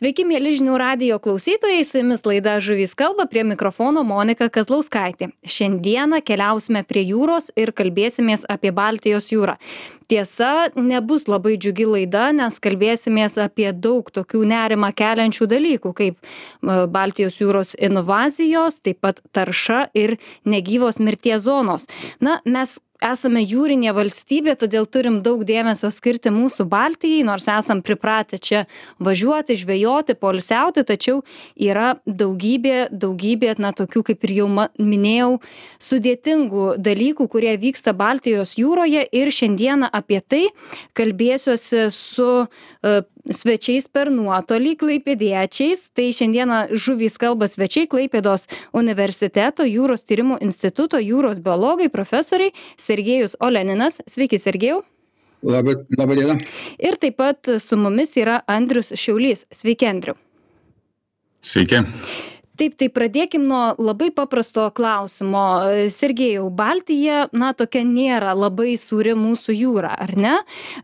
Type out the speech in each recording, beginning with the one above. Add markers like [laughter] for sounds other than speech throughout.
Sveiki, mėly žinių radio klausytojai, su jumis laida Žuvys kalba, prie mikrofono Monika Kazlauskaitė. Šiandieną keliausime prie jūros ir kalbėsimės apie Baltijos jūrą. Tiesa, nebus labai džiugi laida, nes kalbėsimės apie daug tokių nerimą keliančių dalykų, kaip Baltijos jūros invazijos, taip pat tarša ir negyvos mirties zonos. Na, mes esame jūrinė valstybė todėl turim daug dėmesio skirti mūsų baltijai nors esam pripratę čia važiuoti žvejoti poilsiauti tačiau yra daugybė daugybė na tokių kaip ir jau ma minėjau sudėtingų dalykų kurie vyksta baltijos jūroje. Ir šiandieną apie tai kalbėsiuosi su e, svečiais per nuotolį klaipėdiečiais. Tai šiandieną žuvys kalba svečiai klaipėdos universiteto jūros tyrimų instituto jūros biologai profesoriai sergėjus oleninas. Sveiki sergėjau. Labą, labą dieną. ir taip pat su mumis yra andrius šiaulys. Sveiki andriau. Sveiki. Taip tai pradėkim nuo labai paprasto klausimo. Sergėjau baltija na tokia nėra labai sūri mūsų jūra ar ne?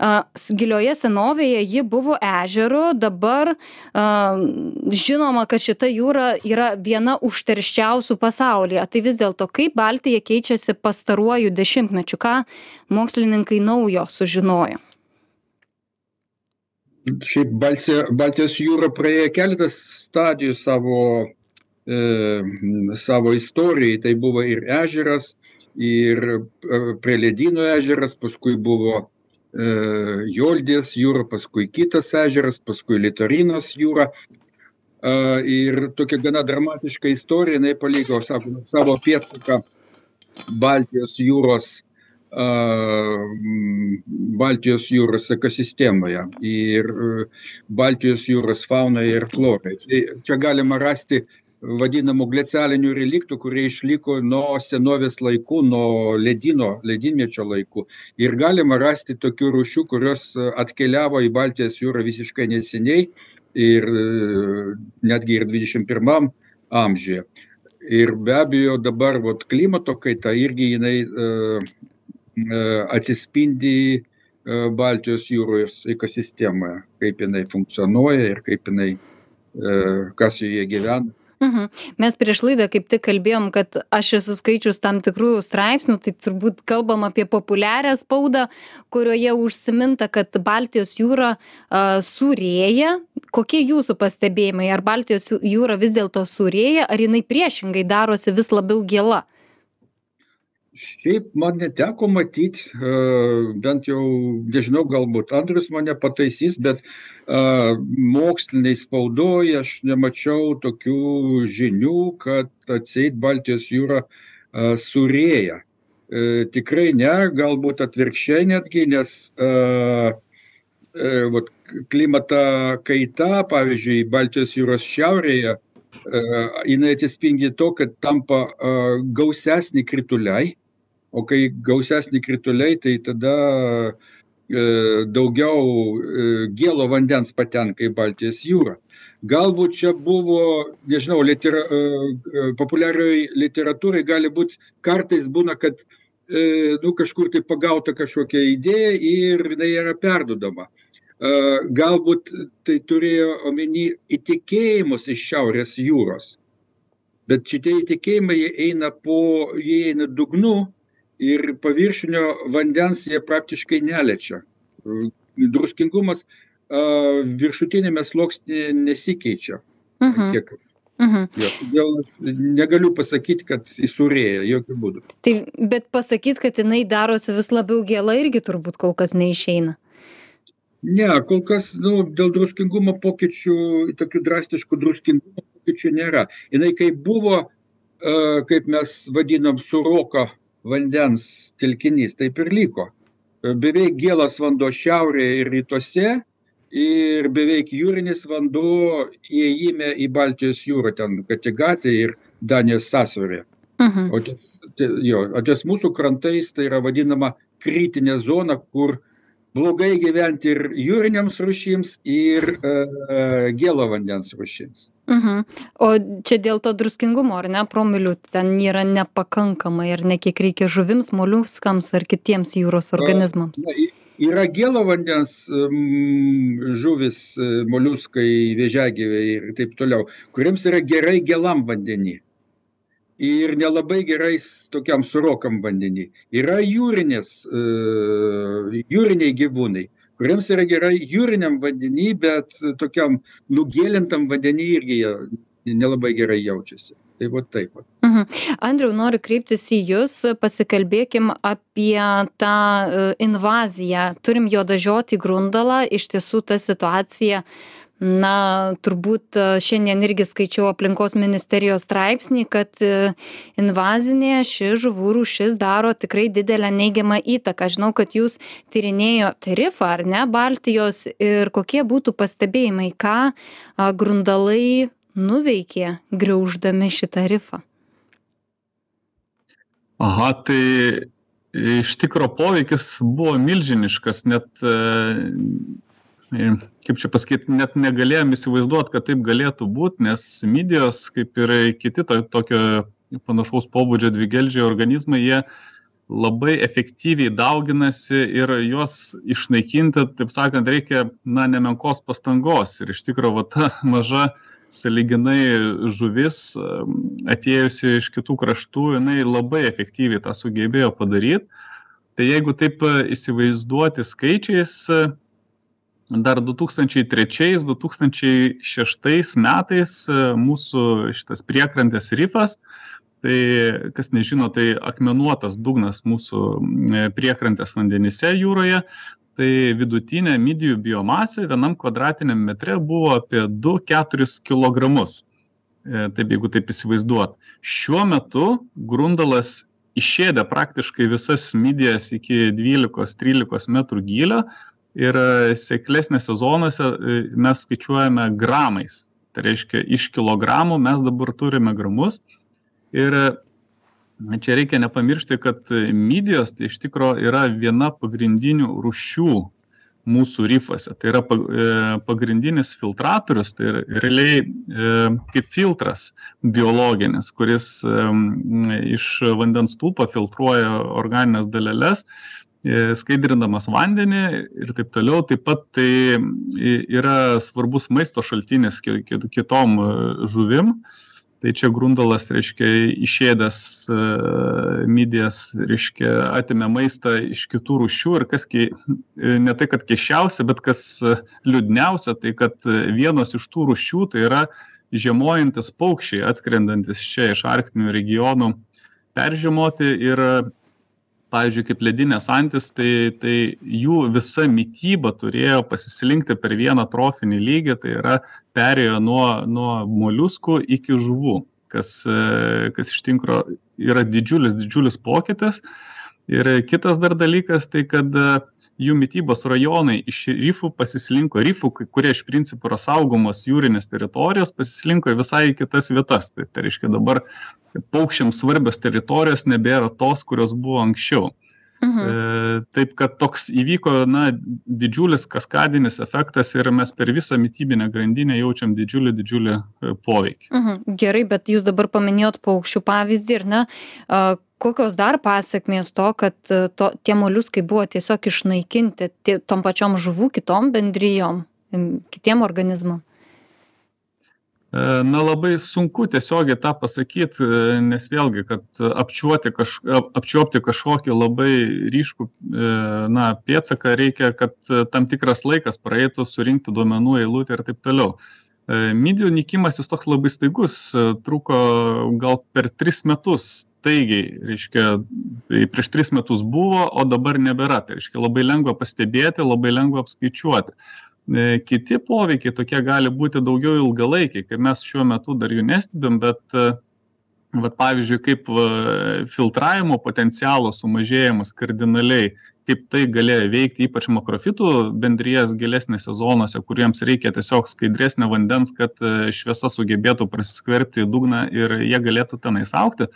A gilioje senovėje ji buvo ežeru dabar a žinoma kad šita jūra yra viena užterščiausių pasaulyje. Tai vis dėlto kaip baltija keičiasi pastaruoju dešimtmečiu? Ką mokslininkai naujo sužinojo? Šiaip Balsė, Baltijos jūra praėjo keletas stadijų savo, e, savo istorijai. Tai buvo ir ežeras, ir e, prie ledynų ežeras, paskui buvo e, Joldės jūra, paskui kitas ežeras, paskui Litorinos jūra. E, ir tokia gana dramatiška istorija, jinai paliko savo, savo pėdsaką Baltijos jūros Baltijos jūros ekosistemoje ir Baltijos jūros faunoje ir florai. Čia galima rasti vadinamų glecialinių reliktų, kurie išliko nuo senovės laikų, nuo ledino, ledinmečio laikų. Ir galima rasti tokių rūšių, kurios atkeliavo į Baltijos jūrą visiškai neseniai ir netgi ir 21 amžiuje. Ir be abejo dabar vat, klimato kaita irgi jinai uh, atsispindi Baltijos jūros ekosistemoje, kaip jinai funkcionuoja ir kaip jinai, kas joje gyvena. Mhm. Mes prieš laidą kaip tik kalbėjom, kad aš esu skaičius tam tikrų straipsnių, tai turbūt kalbam apie populiarią spaudą, kurioje užsiminta, kad Baltijos jūra uh, surėja. Kokie jūsų pastebėjimai? Ar Baltijos jūra vis dėlto surėja, ar jinai priešingai darosi vis labiau gėla? Šiaip man neteko matyti, bent jau, nežinau, galbūt Andrius mane pataisys, bet moksliniai spaudoje aš nemačiau tokių žinių, kad atseit Baltijos jūra surėja. Tikrai ne, galbūt atvirkščiai netgi, nes vat, klimata kaita, pavyzdžiui, Baltijos jūros šiaurėje, jinai atsispindi to, kad tampa gausesni krituliai o kai gausesni krituliai, tai tada e, daugiau e, gėlo vandens patenka į Baltijos jūrą. Galbūt čia buvo, nežinau, litera, e, populiarioj literatūrai gali būti, kartais būna, kad nu, kažkur tai pagauta kažkokia idėja ir jinai yra perdudama. Galbūt tai turėjo omeny įtikėjimus iš Šiaurės jūros. Bet šitie įtikėjimai jie eina po, jie eina dugnu ir paviršinio vandens jie praktiškai neliečia. Druskingumas viršutinėme sluoksnėje nesikeičia. Mhm. Kiek aš. Mhm. Jo, todėl negaliu pasakyti, kad įsurėja, jokių būdų. Tai, bet pasakyti, kad jinai darosi vis labiau gėla, irgi turbūt kol kas neišeina. Ne, kol kas nu, dėl druskingumo pokyčių, tokių drastiškų druskingumo pokyčių nėra. Jis kaip buvo, kaip mes vadinam, suroka vandens telkinys taip ir liko. Beveik gėlas vanduo šiaurėje ir rytuose ir beveik jūrinis vanduo įėjime į Baltijos jūrą, ten Katigatė ir Danijos sąsvarė. Mhm. O ties, jo, o ties mūsų krantais tai yra vadinama kritinė zona, kur blogai gyventi ir jūriniams rūšims, ir uh, gėlo vandens rūšims. Mhm. O čia dėl to druskingumo, ar ne, promilių ten yra nepakankamai, ar ne kiek reikia žuvims, moliuskams ar kitiems jūros organizmams? Na, yra gėlo vandens žuvis, e, moliuskai, vėžiagyviai ir taip toliau, kuriems yra gerai gėlam vandenį. Ir nelabai gerai tokiam surokam vandenį. Yra jūrinės, e, jūriniai gyvūnai, kuriems yra gerai jūriniam vandenį, bet tokiam nugėlintam vandenį irgi jie nelabai gerai jaučiasi. Tai va taip. Va. Mhm. Andriu, noriu kreiptis į Jūs, pasikalbėkim apie tą e, invaziją. Turim jo dažioti grundalą, iš tiesų ta situacija na turbūt e, šiandien irgi skaičiau aplinkos ministerijos straipsnį kad e, invazinė ši žuvų rūšis daro tikrai didelę neigiamą įtaką žinau kad jūs tyrinėjot rifą ar ne baltijos ir kokie būtų pastebėjimai ką grundalai nuveikė griauždami šitą rifą? Aha, tai iš tikro poveikis buvo milžiniškas, net, e, kaip čia pasakyti, net negalėjom įsivaizduoti, kad taip galėtų būti, nes midijos, kaip ir kiti to, tokio panašaus pobūdžio dvigeldžiai organizmai, jie labai efektyviai dauginasi ir juos išnaikinti, taip sakant, reikia, na, nemenkos pastangos. Ir iš tikrųjų, va ta [laughs] maža sąlyginai žuvis atėjusi iš kitų kraštų, jinai labai efektyviai tą sugebėjo padaryti. Tai jeigu taip e, įsivaizduoti skaičiais, dar 2003-2006 metais e, mūsų šitas priekrantės rifas, tai kas nežino, tai akmenuotas dugnas mūsų priekrantės vandenyse jūroje, tai vidutinė midijų biomasė vienam kvadratiniam metre buvo apie 2-4 kg. E, taip, jeigu taip įsivaizduot. Šiuo metu grundalas išėdė praktiškai visas midijas iki 12-13 metrų gylio ir e, seklesnėse zonose e, mes skaičiuojame gramais. Tai reiškia, iš kilogramų mes dabar turime gramus. Ir čia reikia nepamiršti kad midijos tai iš tikro yra viena pagrindinių rūšių mūsų rifuose tai yra e, pagrindinis filtratorius tai yra realiai e, kaip filtras biologinis kuris iš vandens stulpo filtruoja organines daleles e, skaidrindamas vandenį ir taip toliau. Taip pat tai yra svarbus maisto šaltinis kitom žuvim tai čia grundalas reiškia išėdęs e, midijas reiškia atėmė maistą iš kitų rūšių ir kas e, ne tai kad keisčiausia bet kas e, liūdniausia tai kad vienos iš tų rūšių tai yra žiemojantys paukščiai atskrendantys čia iš arktinių regionų peržiemoti ir pavyzdžiui kaip ledinės antys tai tai jų visa mityba turėjo pasislinkti per vieną trofinį lygį tai yra perėjo nuo nuo moliuskų iki žuvų kas e, kas iš tikro yra didžiulis didžiulis pokytis ir kitas dar dalykas tai kad jų mitybos rajonai iš rifų pasislinko rifų kurie iš principo yra saugomos jūrinės teritorijos pasislinko į visai kitas vietas. Tai tai reiškia dabar paukščiams svarbios teritorijos nebėra tos kurios buvo anksčiau Mhm. E, taip kad toks įvyko na, didžiulis kaskadinis efektas ir mes per visą mytybinę grandinę jaučiam didžiulį, didžiulį e, poveikį. Mhm. Gerai, bet jūs dabar paminėjot paukščių pavyzdį ir ne, kokios dar pasiekmės to kad e, to tie moliuskai buvo tiesiog išnaikinti tie tom pačiom žuvų kitom bendrijom kitiem organizmam Na labai sunku tiesiogiai tą pasakyti, e, nes vėlgi, kad apčiuoti, kaž, apčiuopti kažkokį labai ryškų na, pėtsaką reikia, kad tam tikras laikas praeitų, surinkti duomenų eilutę ir taip toliau. Midijų nikimas jis toks labai staigus, truko gal per tris metus, staigiai reiškia tai prieš tris metus buvo o dabar nebėra tai reiškia labai lengva pastebėti labai lengva apskaičiuoti e, kiti poveikiai tokie gali būti daugiau ilgalaikiai kai mes šiuo metu dar jų nestebim bet e, vat pavyzdžiui kaip filtravimo potencialo sumažėjimas kardinaliai kaip tai galėjo veikti ypač makrofitų bendrijas gilesnėse zonose kuriems reikia tiesiog skaidresnio vandens kad e, šviesa sugebėtų prasiskverbti į dugną ir jie galėtų tenais augti.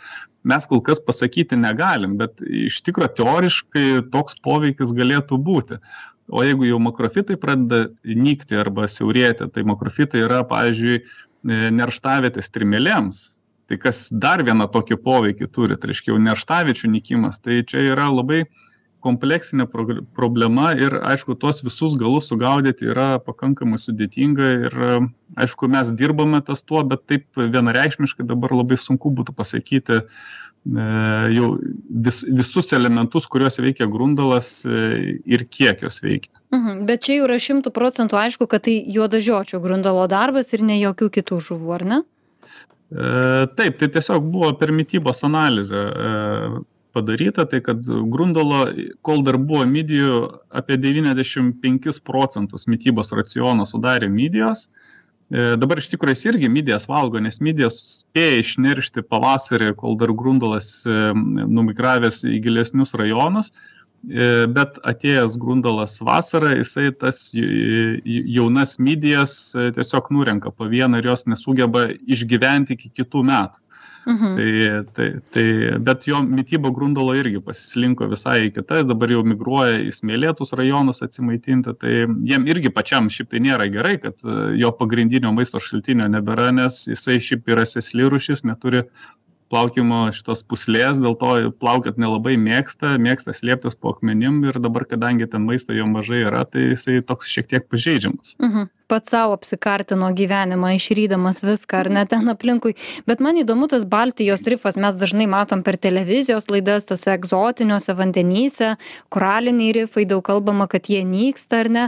Mes kol kas pasakyti negalim bet iš tikro teoriškai toks poveikis galėtų būti o jeigu jau makrofitai pradeda nykti arba siaurėti tai makrofitai yra pavyzdžiui e, nerštavietės strimelėms tai kas dar vieną tokį poveikį turi? Tai reiškia jau nerštaviečių nykimas. Tai čia yra labai kompleksinė problema ir aišku tuos visus galus sugaudyti yra pakankamai sudėtinga ir aišku mes dirbame ties tuo bet taip vienareikšmiškai dabar labai sunku būtų pasakyti jau vis, visus elementus, kuriuos veikia grundalas e, ir kiek jos veikia. Mhm, bet čia jau yra šimtų procentų aišku, kad tai juodažiočio grundalo darbas ir ne jokių kitų žuvų, ar ne? E, taip, tai tiesiog buvo per mytybos analizę padaryta, tai kad grundalo, kol dar buvo midijų, apie 95 procentus mytybos raciono sudarė midijos. E, dabar iš tikrųjų jis irgi midijas valgo, nes midijas spėja išneršti pavasarį, kol dar grundalas e, numigravęs į gilesnius rajonus. e, bet atėjęs grundalas vasarą, jisai tas jaunas midijas tiesiog nurenka po vieną ir jos nesugeba išgyventi iki kitų metų. Mhm. Tai, tai, tai, bet jo mytyba grundalo irgi pasislinko visai į kitas, dabar jau migruoja į smėlėtus rajonus atsimaitinti, tai jiem irgi pačiam šiaip tai nėra gerai, kad e, jo pagrindinio maisto šaltinio nebėra, nes jisai šiaip yra sesli rušis, neturi plaukimo šitos puslės, dėl to plaukiot nelabai mėgsta, mėgsta slėptis po akmenim ir dabar, kadangi ten maisto jo mažai yra, tai jisai toks šiek tiek pažeidžiamas. Mhm. Pats savo apsikartino gyvenimą, išrydamas viską ar net ten aplinkui. Bet man įdomu tas Baltijos rifas, mes dažnai matom per televizijos laidas, tose egzotiniuose vandenyse, koraliniai rifai, daug kalbama, kad jie nyksta ar ne.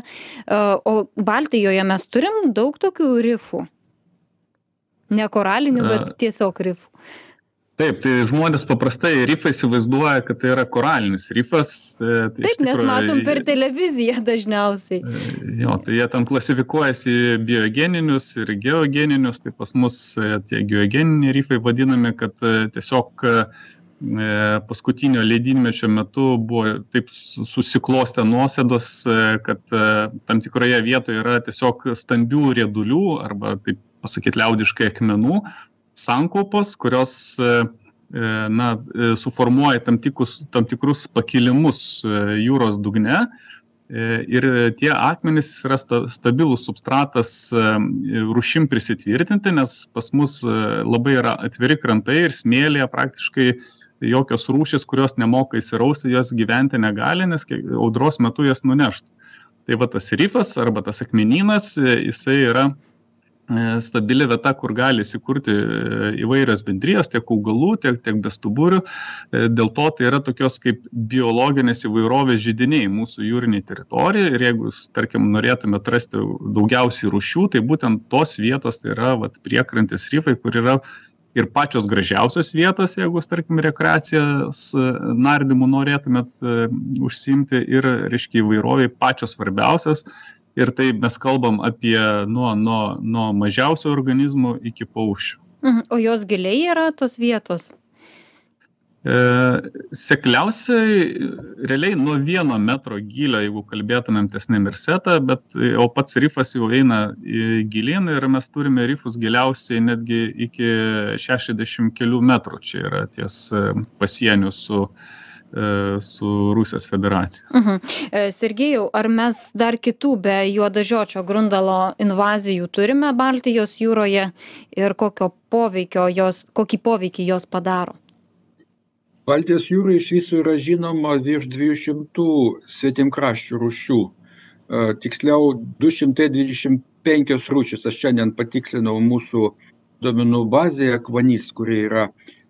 O Baltijoje mes turim daug tokių rifų. Ne koralinių, bet tiesiog rifų taip tai žmonės paprastai rifą įsivaizduoja kad tai yra koralinis rifas e, tai taip nes matom per televiziją dažniausiai. E, jo tai jie ten klasifikuojasi į biogeninius ir geogeninius tai pas mus e, tie geogeniniai rifai vadinami kad tiesiog paskutinio ledynmečio metu buvo taip susiklostę nuosėdos, kad tam tikroje vietoje yra tiesiog stambių riedulių arba, taip pasakyti, liaudiškai akmenų, sankaupos, kurios e, e, na, e, suformuoja tam tikrus, tam tikrus pakilimus jūros dugne. Ir tie akmenys yra stabilus substratas rušim prisitvirtinti, nes pas mus labai yra atviri krantai ir smėlėje praktiškai jokios rūšis, kurios nemoka įsirausti, jos gyventi negali, nes audros metu jas nuneštų. Tai va tas rifas arba tas akmenynas, jisai yra stabili vieta, kur gali įsikurti e, įvairios bendrijos, tiek augalų, tiek, tiek bestuburių. E, dėl to tai yra tokios kaip biologinės įvairovės žydiniai mūsų jūriniai teritorijai ir jeigu, tarkim, norėtume atrasti daugiausiai rušių, tai būtent tos vietos tai yra vat, priekrantės rifai, kur yra ir pačios gražiausios vietos, jeigu, tarkim, rekreacijas nardymų norėtumėt užsimti ir, reiškia, įvairoviai pačios svarbiausios ir tai mes kalbam apie nuo, nuo, nuo mažiausių organizmų iki paukščių. Mhm. O jos giliai yra tos vietos? E, sekliausiai realiai nuo vieno metro gylio, jeigu kalbėtumėm tesnė mirsetą, bet o pats rifas jau eina gilin ir mes turime rifus giliausiai netgi iki 60 kelių metrų. Čia yra ties e, pasieniu su E, su Rusijos federacija. Uh -huh. E, Sergejau, ar mes dar kitų be juodažiočio grundalo invazijų turime Baltijos jūroje ir poveikio jos, kokį poveikį jos padaro? Baltijos jūroje iš viso yra žinoma virš 200 svetimkraščių rūšių. E, tiksliau 225 rūšis, aš šiandien patikslinau mūsų duomenų bazėje Kvanys, kuri yra E,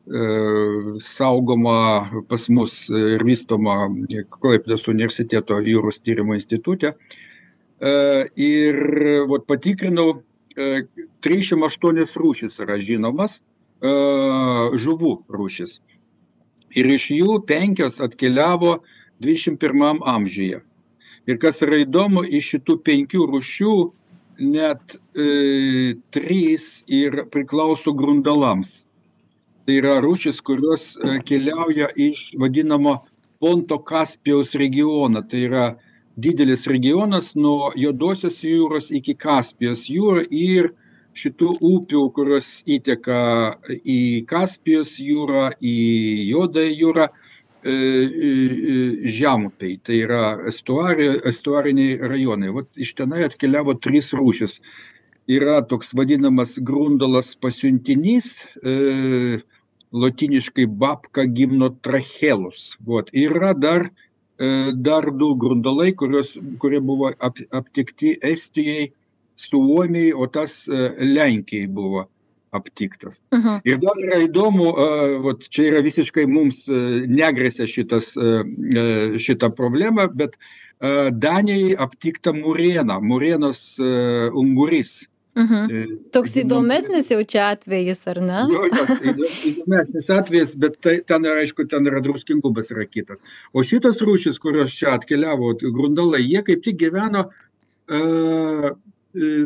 saugoma pas mus ir vystoma Klaipėdos universiteto jūros tyrimo institute. E, ir vat, patikrinau, 308 e, rūšis yra žinomas, žuvų rūšis. Ir iš jų penkios atkeliavo 21 amžiuje. Ir kas yra įdomu, iš šitų penkių rūšių net e, trys ir priklauso grundalams tai yra rūšys kurios e, keliauja iš vadinamo ponto kaspijos regiono. Tai yra didelis regionas nuo juodosios jūros iki kaspijos jūrą ir šitų upių kurios įteka į kaspijos jūrą į juodąją jūrą e, žemupiai. Tai yra estuari estuariniai rajonai. Vat iš tenai atkeliavo trys rūšys yra toks vadinamas grundalas pasiuntinys, e, lotyniškai babka gimno trachelus. Vot. Yra dar, dar du grundalai, kurios, kurie buvo ap, aptikti Estijai, Suomijai, o tas Lenkijai buvo aptiktas. Uh -huh. Ir dar yra įdomu, vot, čia yra visiškai mums negresia šitas, šitą problemą, bet Danijai aptikta murėna, murėnas ungurys Mhm. Toks įdomesnis jau čia atvejis, ar ne? Jo, jo, įdomesnis atvejis, bet tai, ten, aišku, ten yra druskingumas yra kitas. O šitos rūšis, kurios čia atkeliavo, grundalai, jie kaip tik gyveno uh, E,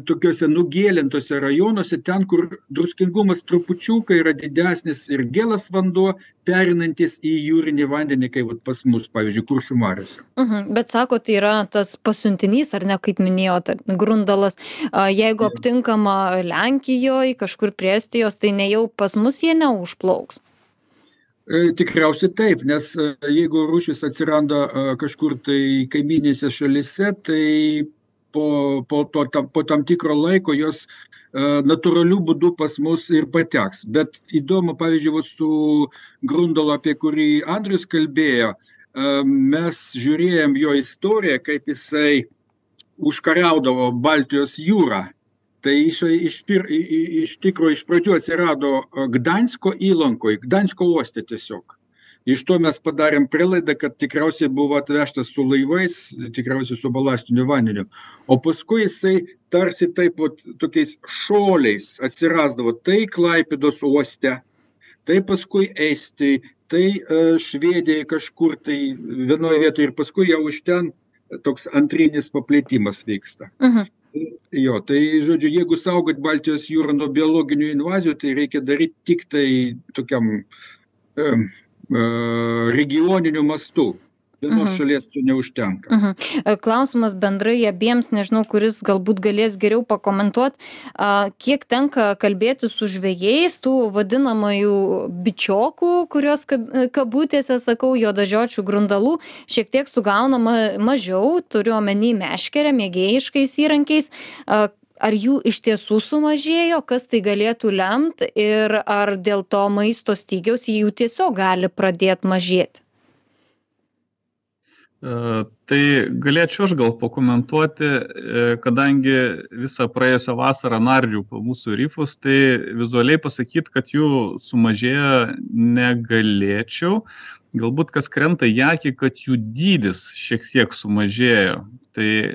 tokiuose nugėlintose rajonuose, ten, kur druskingumas trupučiuką yra didesnis ir gėlas vanduo, perinantis į jūrinį vandenį, kaip pas mus, pavyzdžiui, kuršių mariuose. Uh mhm. Bet sako, tai yra tas pasiuntinys, ar ne, kaip minėjote, grundalas. Jeigu ja. aptinkama Lenkijoje, kažkur prie Estijos, tai ne jau pas mus jie neužplauks. E, tikriausiai taip, nes e, jeigu rūšis atsiranda kažkur tai kaiminėse šalise, tai po, po, to, tam, po tam tikro laiko jos e, natūraliu būdu pas mus ir pateks. Bet įdomu, pavyzdžiui, su Grundalo, apie kurį Andrius kalbėjo, e, mes žiūrėjom jo istoriją, kaip jisai užkariaudavo Baltijos jūrą. Tai iš, iš, iš tikrųjų iš pradžių atsirado Gdansko įlankoje, Gdansko uoste tiesiog iš to mes padarėm prielaidą kad tikriausiai buvo atvežtas su laivais tikriausiai su balastiniu vandeniu. O paskui jisai tarsi taip vat tokiais šuoliais atsirasdavo. Tai klaipėdos uoste tai paskui estijoj tai e, švedijoj kažkur tai vienoj vietoj ir paskui jau iš ten toks antrinis paplitimas vyksta. Mhm. Tai, jo, tai žodžiu, jeigu saugot Baltijos jūrą nuo biologinių invazijų, tai reikia daryti tik tai tokiam um, regioniniu mastu. Vienos mhm. šalies čia neužtenka. Mhm. E, klausimas bendrai abiems, nežinau, kuris galbūt galės geriau pakomentuoti, kiek tenka kalbėti su žvėjais, tų vadinamųjų bičiokų, kurios kabutėse, sakau, juodažiočių grundalų, šiek tiek sugaunama mažiau, turiu omeny meškerę, mėgėjiškais įrankiais ar jų iš tiesų sumažėjo kas tai galėtų lemt ir ar dėl to maisto stygiaus jų tiesiog gali pradėt mažėt e, Tai galėčiau aš gal pakomentuoti, e, kadangi visą praėjusią vasarą nardžiau po mūsų rifus, tai vizualiai pasakyti, kad jų sumažėjo negalėčiau. Galbūt kas krenta į akį, kad jų dydis šiek tiek sumažėjo tai e,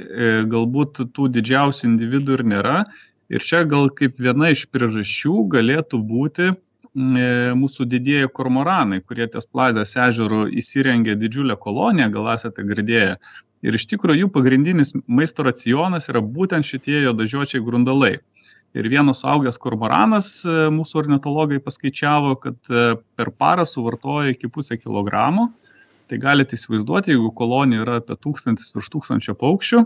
galbūt tų didžiausių individų ir nėra. Ir čia gal kaip viena iš priežasčių galėtų būti e, mūsų didieji kormoranai, kurie ties Plazės ežerų įsirengė didžiulę koloniją, gal esate girdėję. Ir iš tikrųjų jų pagrindinis maisto racionas yra būtent šitie jodažiočiai grundalai. Ir vienas augęs kormoranas e, mūsų ornitologai paskaičiavo, kad per parą suvartoja iki pusę kilogramo. Tai galit įsivaizduoti, jeigu kolonija yra apie tūkstantis virš tūkstančio paukščių,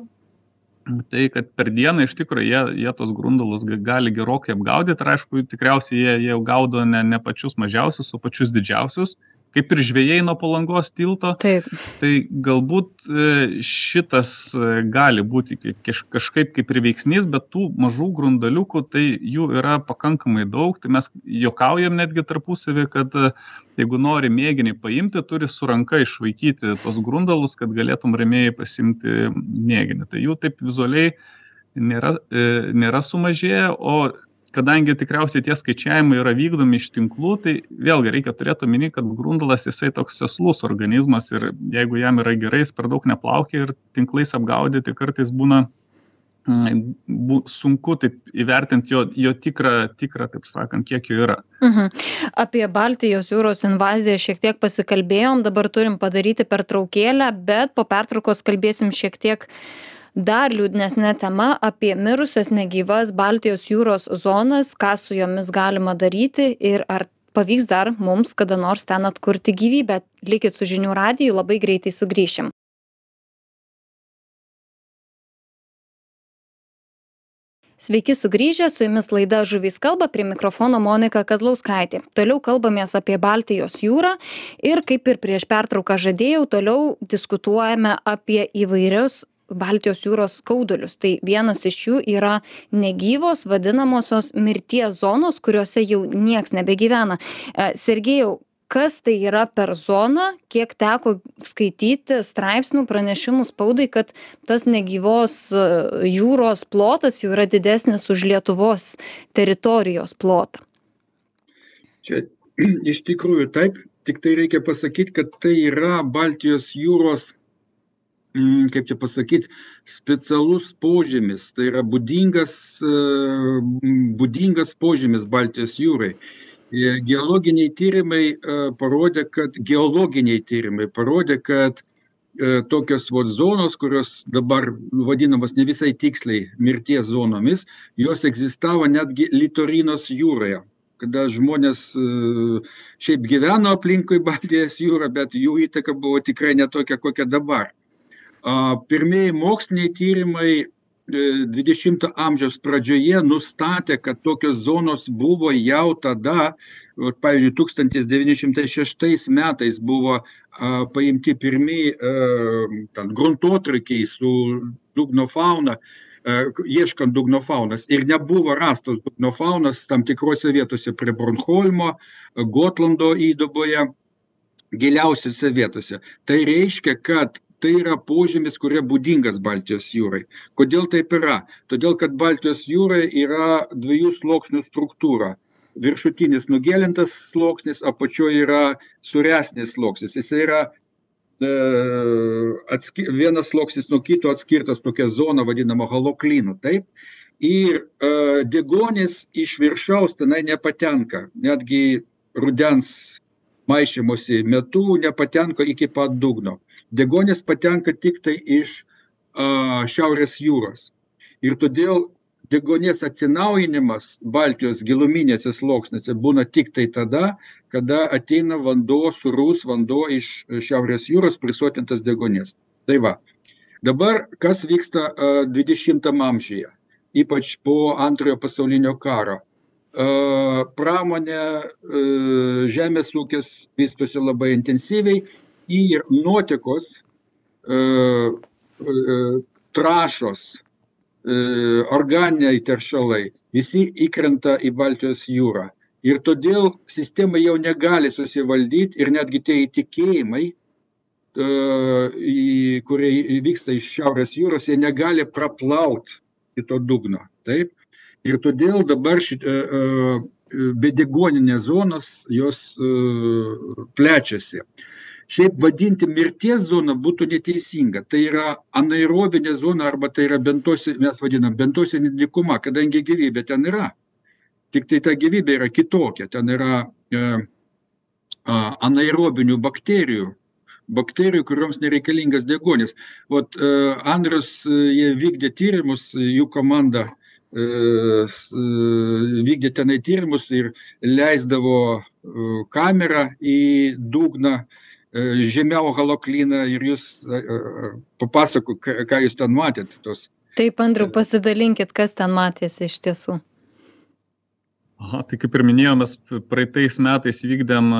tai kad per dieną iš tikrųjų jie, jie tos grundalus gali gerokai apgaudyti ir aišku, tikriausiai jie, jie gaudo ne, ne pačius mažiausius, o pačius didžiausius kaip ir žvėjai nuo palangos tilto. Taip. Tai galbūt e, šitas e, gali būti kažkaip kaip ir veiksnys, bet tų mažų grundaliukų, tai jų yra pakankamai daug. Tai mes jokaujam netgi tarpusavį, kad e, jeigu nori mėginį paimti, turi su ranka išvaikyti tos grundalus, kad galėtum ramiai pasimti mėginį. Tai jų taip vizualiai nėra, nėra sumažėję, o kadangi tikriausiai tie skaičiavimai yra vykdomi iš tinklų, tai vėlgi reikia turėti omeny, kad grundalas jisai toks seslus organizmas ir jeigu jam yra gerai, jis per daug neplaukia ir tinklais apgaudyti kartais būna mm, bu, sunku taip įvertinti jo, jo tikrą, tikrą, taip sakant, kiek jų yra. Mhm. Apie Baltijos jūros invaziją šiek tiek pasikalbėjom, dabar turim padaryti pertraukėlę, bet po pertraukos kalbėsim šiek tiek uh, dar liūdnesne tema apie mirusias negyvas baltijos jūros zonas ką su jomis galima daryti ir ar pavyks dar mums kada nors ten atkurti gyvybę likit su žinių radiju labai greitai sugrįšim Sveiki sugrįžę, su jumis laida Žuvys kalba, prie mikrofono Monika Kazlauskaitė. Toliau kalbamės apie Baltijos jūrą ir kaip ir prieš pertrauką žadėjau, toliau diskutuojame apie įvairius baltijos jūros skaudulius. Tai vienas iš jų yra negyvos vadinamosios mirties zonos kuriose jau nieks nebegyvena. E, sergėjau kas tai yra per zona kiek teko skaityti straipsnių pranešimų spaudai kad tas negyvos e, jūros plotas jau yra didesnis už lietuvos teritorijos plotą? Čia [clears throat] iš tikrųjų taip tik tai reikia pasakyt kad tai yra baltijos jūros kaip čia pasakyt specialus požymis tai yra būdingas būdingas požymis baltijos jūrai geologiniai tyrimai parodė, kad geologiniai tyrimai parodė, kad tokios vot zonos, kurios dabar vadinamas ne visai tiksliai mirties zonomis, jos egzistavo netgi Litorinos jūroje, kada žmonės šiaip gyveno aplinkui Baltijos jūrą, bet jų įtaka buvo tikrai netokia, kokia dabar. Pirmieji moksliniai tyrimai dvidešimto amžiaus pradžioje nustatė kad tokios zonos buvo jau tada vat pavyzdžiui tūkstantis devyni šimtai šeštais metais buvo a paimti pirmi a ten gruntotrankiai su dugno fauna a ieškant dugno faunos ir nebuvo rastos dugno faunos tam tikrose vietose prie bornholmo gotlando įduboje giliausiose vietose. Tai reiškia kad tai yra požymis kuria būdingas baltijos jūrai. Kodėl taip yra? Todėl kad baltijos jūroj yra dviejų sluoksnių struktūra. Viršutinis nugėlintas sluoksnis apačioj yra sūresnis sluoksnis. Jisai yra e, atski vienas sluoksnis nuo kito atskirtas tokia zona vadinama holoklynu taip? Ir e, deguonis iš viršaus tenai nepatenka. Netgi rudens maišymosi metu nepatenka iki pat dugno. Degonės patenka tik tai iš a, Šiaurės jūros. Ir todėl degonės atsinaujinimas Baltijos giluminėse sluoksniuose būna tik tai tada, kada ateina vanduo, surus vanduo iš Šiaurės jūros prisotintas degonės. Tai va. Dabar kas vyksta 20 amžiuje, ypač po antrojo pasaulinio karo pramonė, žemės ūkis vystosi labai intensyviai ir nuotekos, trašos, organiniai teršalai, visi įkrenta į Baltijos jūrą. Ir todėl sistema jau negali susivaldyti ir netgi tie įtikėjimai, kurie vyksta iš Šiaurės jūros, jie negali praplauti kito dugno. Taip? Ir todėl dabar šit e, e, bedegoninės zonos jos e, plečiasi. Šiaip vadinti mirties zoną būtų neteisinga. Tai yra anaerobinė zona arba tai yra bentosi, mes vadinam bentosinė dykuma, kadangi gyvybė ten yra. Tik tai ta gyvybė yra kitokia. Ten yra e, anaerobinių bakterijų, bakterijų, kuriuoms nereikalingas degonis. Vat e, Andrius, jie vykdė tyrimus, jų komanda e, vykdė tenai tyrimus ir leisdavo e, kamerą į dugną žemiau haloklyną ir jūs papasako, ką jūs ten matėt. Tos. Taip, Andriu, pasidalinkit, kas ten matėsi iš tiesų. Aha, tai kaip ir minėjome, mes praeitais metais vykdėm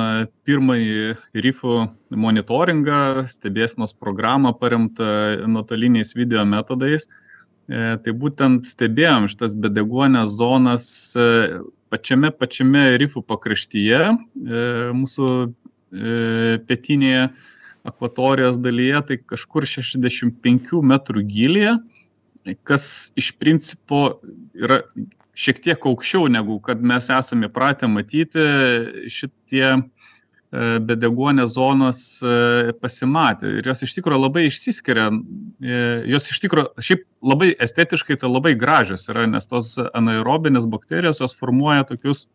pirmąjį rifų monitoringą, stebėsnos programą paremtą nuotoliniais video metodais. E, tai būtent stebėjom šitas bedeguonės zonas e, pačiame pačiame rifų pakraštyje, e, mūsų pietinėje akvatorijos dalyje, tai kažkur 65 metrų gilyje, kas iš principo yra šiek tiek aukščiau negu kad mes esame pratę matyti šitie E, bedeguonės zonos e, pasimatė ir jos iš tikrųjų labai išsiskiria. E, jos iš tikrųjų šiaip labai estetiškai tai labai gražios yra, nes tos anaerobinės bakterijos jos formuoja tokius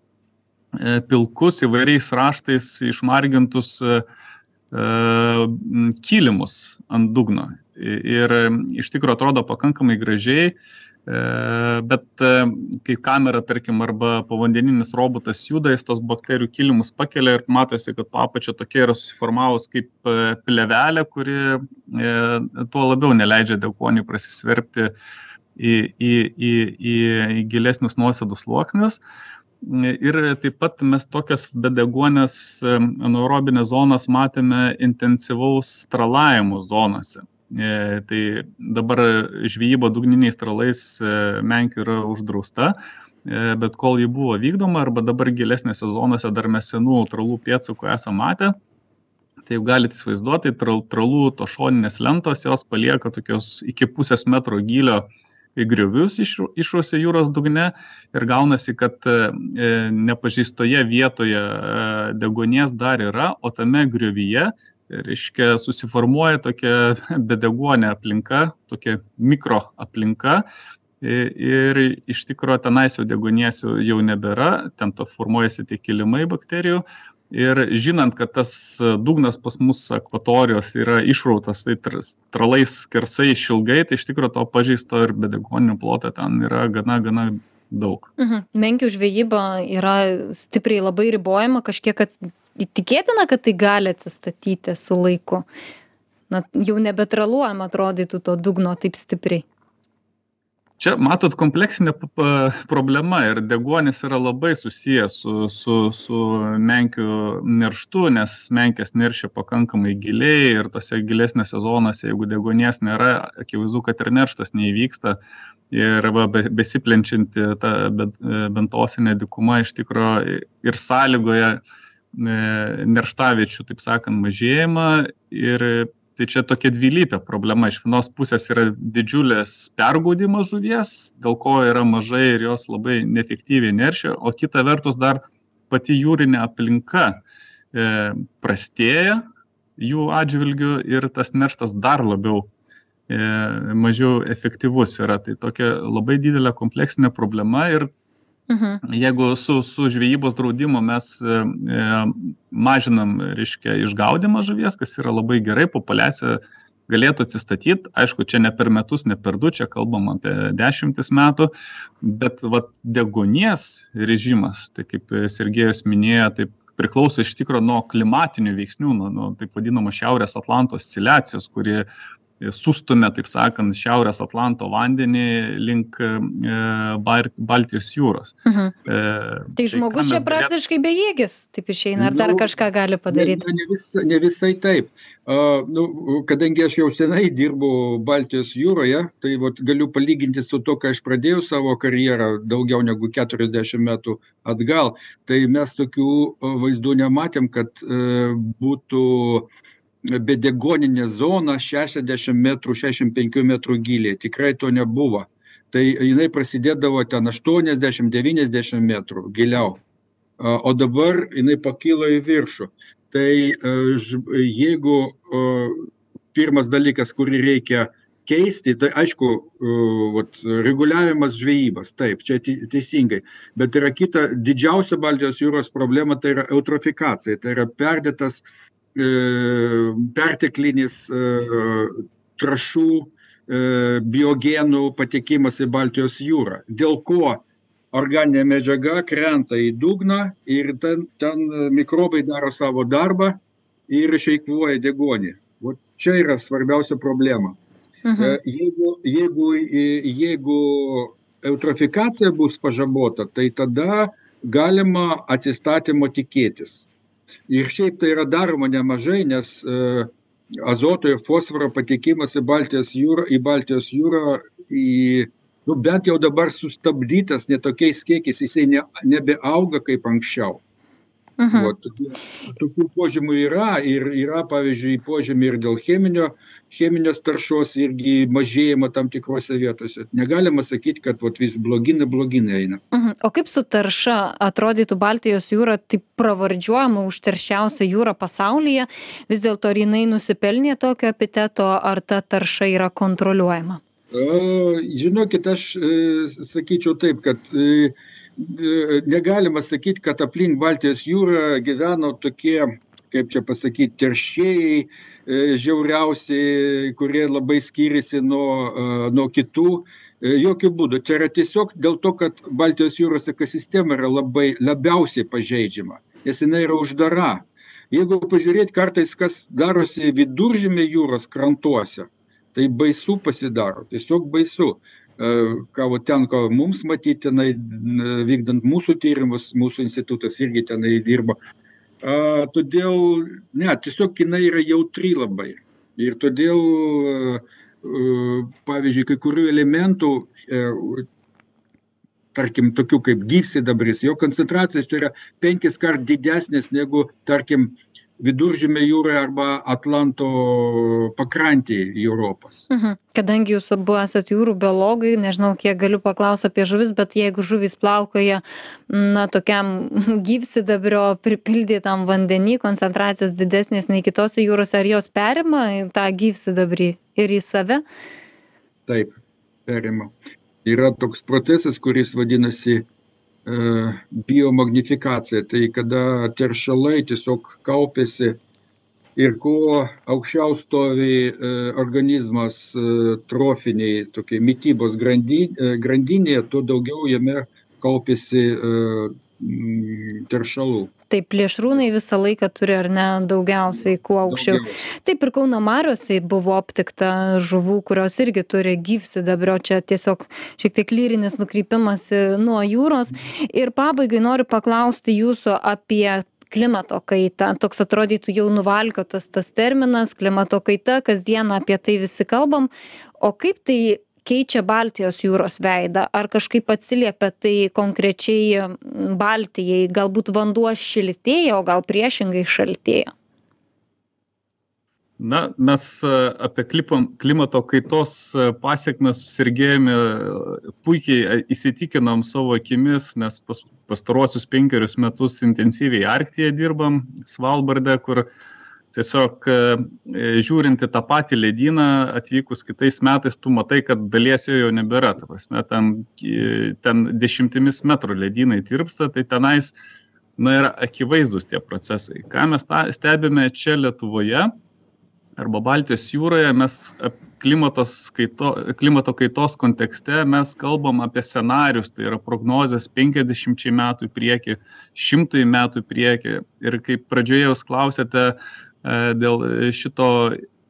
pilkus įvairiais raštais išmargintus kilimus ant dugno. Ir iš tikrųjų atrodo pakankamai gražiai E, bet e, kai kamera, tarkim, arba povandeninis robotas juda, jis tos bakterijų kilimus pakelia ir matosi, kad papačia tokia yra susiformavus kaip e, plevelė, kuri tuo labiau neleidžia dekoniui prasisverpti į, į, į, į, į gilesnius nuosėdus sluoksnius. Ir taip pat mes tokias bedegonės anaerobinės zonas matėme intensyvaus stralavimo zonose. E, tai dabar žvejyba dugniniais tralais e, menkių yra uždrausta, bet kol ji buvo vykdoma arba dabar gilesnėse zonose dar mes senų tralų pėdsakų esam matę, tai jau galite įsivaizduoti, tral, tralų to šoninės lentos, jos palieka tokios iki pusės metro gylio griovius išruose jūros dugne ir gaunasi, kad nepažįstoje vietoje degonės dar yra, o tame griovyje reiškia susiformuoja tokia bedeguonė aplinka, tokia mikroaplinka. Ir iš tikrųjų tenais jau degonės jau nebėra, ten to formuojasi tie kilimai bakterijų. Ir žinant, kad tas dugnas pas mus akvatorijos yra išrautas, tai tralais skersai išilgai, tai iš tikrųjų to pažeisto ir bedegoninių ploto ten yra gana, gana daug. Mhm. Menkių žvejyba yra stipriai labai ribojama, kažkiek, tikėtina, kad tai gali atsistatyti su laiku. Na, jau nebetraluojama atrodytų to dugno taip stipriai. Čia matot kompleksinė problema ir deguonis yra labai susijęs su, su, su menkių nerštu, nes menkės neršia pakankamai giliai ir tose gilesnėse zonose, jeigu deguonies nėra, akivaizdu, kad ir nerštas neįvyksta. Ir va, besiplenčianti ta bentosinė dikuma iš tikrųjų ir sąlygoje nerštaviečių, taip sakant, mažėjimą ir tai čia tokia dvilypė problema. Iš vienos pusės yra didžiulės pergaudimas žuvies, dėl ko yra mažai ir jos labai neefektyviai neršia, o kita vertus dar pati jūrinė aplinka e, prastėja jų atžvilgių ir tas nerštas dar labiau e, mažiau efektyvus yra. Tai tokia labai didelė kompleksinė problema ir Mhm. Jeigu su, su žvejybos draudimu mes e, mažinam, reiškia, išgaudimą žuvies, kas yra labai gerai, populiacija galėtų atsistatyti, aišku, čia ne per metus, ne per du, čia kalbam apie dešimtis metų, bet vat, degonies režimas, tai kaip Sergejus minėjo, tai priklauso iš tikrųjų nuo klimatinių veiksnių, nuo, nuo taip vadinamo Šiaurės Atlanto oscilacijos, kuri sustumia, taip sakant, Šiaurės Atlanto vandenį link e, Baltijos jūros. Mhm. E, tai, tai žmogus čia praktiškai galėt... bejėgis, taip išeina, ar dar nu, kažką gali padaryti? Ne, ne, vis, ne visai taip. Uh, nu, kadangi aš jau senai dirbu Baltijos jūroje, tai vat, galiu palyginti su to, ką aš pradėjau savo karjerą daugiau negu 40 metų atgal, tai mes tokių vaizdų nematėm, kad uh, būtų uh, bedegoninė zona 60 metrų, 65 metrų giliai. Tikrai to nebuvo. Tai jinai prasidėdavo ten 80-90 metrų giliau. O dabar jinai pakilo į viršų. Tai jeigu pirmas dalykas, kurį reikia keisti, tai aišku, vat, reguliavimas žvejybos, taip, čia teisingai, bet yra kita didžiausia Baltijos jūros problema, tai yra eutrofikacija, tai yra perdėtas perteklinis e, trašų e, biogenų patekimas į Baltijos jūrą, dėl ko organinė medžiaga krenta į dugną ir ten, ten mikrobai daro savo darbą ir išeikvoja degonį. Vat čia yra svarbiausia problema. Mhm. Jeigu, jeigu, jeigu eutrofikacija bus pažabota, tai tada galima atsistatymo tikėtis. Ir šiaip tai yra daroma nemažai, nes e, azoto ir fosforo patekimas į Baltijos jūrą, į Baltijos jūrą į, nu, bent jau dabar sustabdytas netokiais kiekiais, jisai ne, nebeauga kaip anksčiau. Mhm. Vat, tokių požymių yra ir yra, pavyzdžiui, požymiai ir dėl cheminio, cheminės taršos irgi mažėjimo tam tikrose vietose. Negalima sakyti, kad vat, vis blogina, blogina eina. Mhm. O kaip su tarša atrodytų Baltijos jūra, taip pravardžiuojama užterščiausia jūra pasaulyje, vis dėlto ar jinai nusipelnė tokio epiteto, ar ta tarša yra kontroliuojama? Žinokit, aš e, sakyčiau taip, kad e, negalima sakyti, kad aplink Baltijos jūrą gyveno tokie, kaip čia pasakyti, teršėjai e, žiauriausiai, kurie labai skiriasi nuo, e, nuo kitų. E, jokių būdų. Čia yra tiesiog dėl to, kad Baltijos jūros ekosistema yra labai labiausiai pažeidžiama, nes jinai yra uždara. Jeigu pažiūrėti kartais, kas darosi viduržymė jūros krantuose, tai baisu pasidaro, tiesiog baisu ką va tenka mums matyti tenai, vykdant mūsų tyrimus, mūsų institutas irgi tenai dirba. A, todėl, ne, tiesiog jinai yra jautri labai. Ir todėl, pavyzdžiui, kai kurių elementų tarkim, tokių kaip gyvsidabris, jo koncentracijos tai yra penkis kart didesnės negu, tarkim, viduržymė jūroje arba Atlanto pakrantėje Europos. Mhm. Kadangi jūs abu esate jūrų biologai, nežinau, kiek galiu paklausti apie žuvis, bet jeigu žuvis plaukoja, na, tokiam [laughs] gyvsidabrio pripildytam vandenį, koncentracijos didesnės nei kitose jūrose, ar jos perima tą gyvsidabrį ir į save? Taip, perima. Yra toks procesas, kuris vadinasi biomagnifikacija, tai kada teršalai tiesiog kaupiasi ir kuo aukščiau stovi organizmas trofiniai, tokie mytybos grandinėje, tuo daugiau jame kaupiasi teršalų. Taip plėšrūnai visą laiką turi ar ne daugiausiai kuo aukščiau. Taip ir kauno mariose buvo aptikta žuvų kurios irgi turi gyvsidabrio. Čia tiesiog šiek tiek lyrinis nukrypimas nuo jūros. Ir pabaigai noriu paklausti jūsų apie klimato kaitą. Toks atrodytų jau nuvalkiotas tas terminas klimato kaita. Kasdien apie tai visi kalbam. O kaip tai keičia baltijos jūros veidą ar kažkaip atsiliepia tai konkrečiai baltijai galbūt vanduo šiltėja o gal priešingai šaltėja? Na, mes e, apie klimato kaitos e, pasiekmes susirgėjome, puikiai įsitikinom savo akimis, nes pas, pastaruosius penkerius metus intensyviai Arktėje dirbam, Svalbardė, kur uh, tiesiog e, e, žiūrint į tą patį ledyną, atvykus kitais metais, tu matai, kad dalies jo jau nebėra. Ta prasme, ten, ten dešimtimis metrų ledynai tirpsta, tai tenais na, yra akivaizdus tie procesai. Ką mes ta, stebime čia Lietuvoje arba Baltijos jūroje, mes kaito, klimato kaitos kontekste mes kalbam apie scenarius, tai yra prognozijas 50 metų į priekį, 100 metų į priekį. Ir kaip pradžioje jūs klausėte, E, dėl šito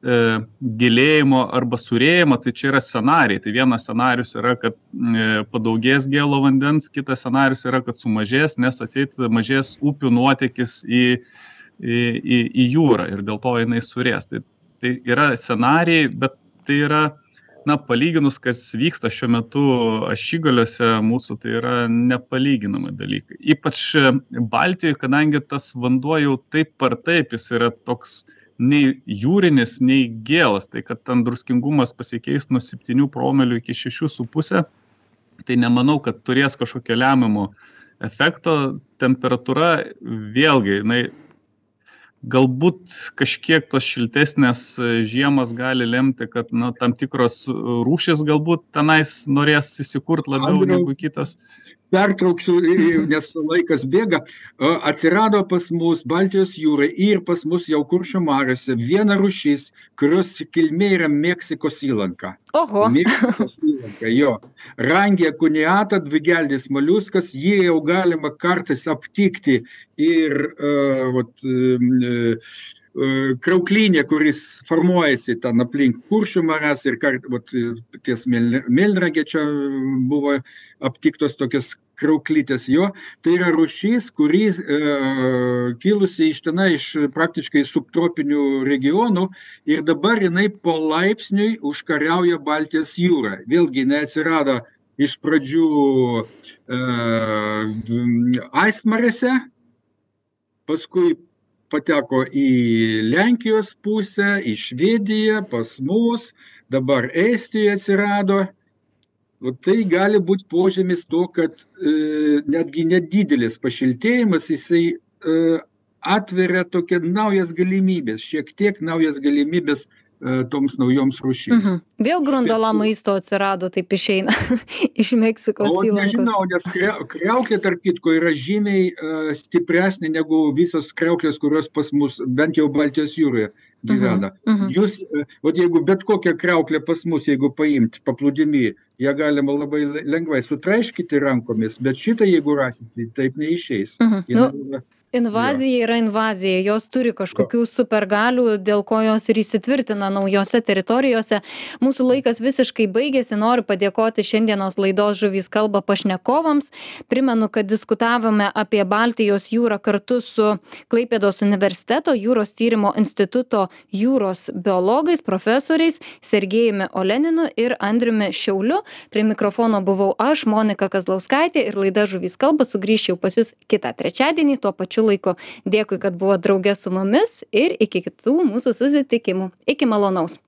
e, gilėjimo arba surėjimo, tai čia yra scenarijai. Tai vienas scenarius yra, kad e, padaugės gėlo vandens, kitas scenarius yra, kad sumažės, nes atseit mažės upių nuotėkis į, į, į, į jūrą ir dėl to jinai surės. Tai, tai yra scenarijai, bet tai yra na palyginus kas vyksta šiuo metu ašigaliuose mūsų tai yra nepalyginami dalykai. Ypač baltijoj kadangi tas vanduo jau taip ar taip jis yra toks nei jūrinis nei gėlas tai kad ten druskingumas pasikeis nuo septynių promilių iki šešių su puse tai nemanau kad turės kažkokio lemiamo efekto. Temperatūra vėlgi jinai galbūt kažkiek tos šiltesnės e, žiemos gali lemti, kad na, tam tikros rūšis galbūt tenais norės įsikurt labiau Andriau, negu kitos pertrauksiu, nes laikas bėga. Atsirado pas mus Baltijos jūrai ir pas mus jau kuršio mariuose viena rušis, kurios kilmė yra Meksikos įlanka. Oho. [laughs] Meksikos įlanka, jo. Rangė kuniata, dvigeldis moliuskas, jį jau galima kartais aptikti ir uh, vat, uh, krauklinė, kuris formuojasi ten aplink kuršių marias ir kart, vat, ties Melnragė čia buvo aptiktos tokias krauklytės jo, tai yra rušys, kuris e, kilusi iš tenai, iš praktiškai subtropinių regionų ir dabar jinai polaipsniui užkariauja Baltijos jūrą. Vėlgi jinai atsirado iš pradžių e, Aismarėse, paskui pateko į Lenkijos pusę, į Švediją, pas mus, dabar Estijoje atsirado. O tai gali būti požymis to, kad e, netgi nedidelis pašiltėjimas, jisai e, atveria tokia naujas galimybės, šiek tiek naujas galimybės toms naujoms rūšims. Mhm. Vėl grundala maisto atsirado, taip išeina [laughs] iš Meksikos įlankos. Nežinau, nes kreuklė, tarp kitko, yra žymiai uh, stipresnė negu visos kreuklės, kurios pas mus, bent jau Baltijos jūroje, gyvena. Mhm. Mhm. Jūs, uh, vat jeigu bet kokią kreuklę pas mus, jeigu paimti paplūdimi, ją galima labai lengvai sutraiškyti rankomis, bet šitą, jeigu rasite, taip neišeis. Mhm. Nu, invazija yra invazija jos turi kažkokių supergalių dėl ko jos ir įsitvirtina naujose teritorijose. Mūsų laikas visiškai baigėsi noriu padėkoti šiandienos laidos žuvys kalba pašnekovams. Primenu kad diskutavome apie baltijos jūrą kartu su klaipėdos universiteto jūros tyrimo instituto jūros biologais profesoriais sergėjumi oleninu ir andriumi šiauliu. Prie mikrofono buvau aš monika kazlauskaitė ir laida žuvys kalba sugrįš jau pas jus kitą trečiadienį tuo pačiu laiku. Dėkui kad buvot drauge su mumis ir iki kitų mūsų susitikimų. Iki malonaus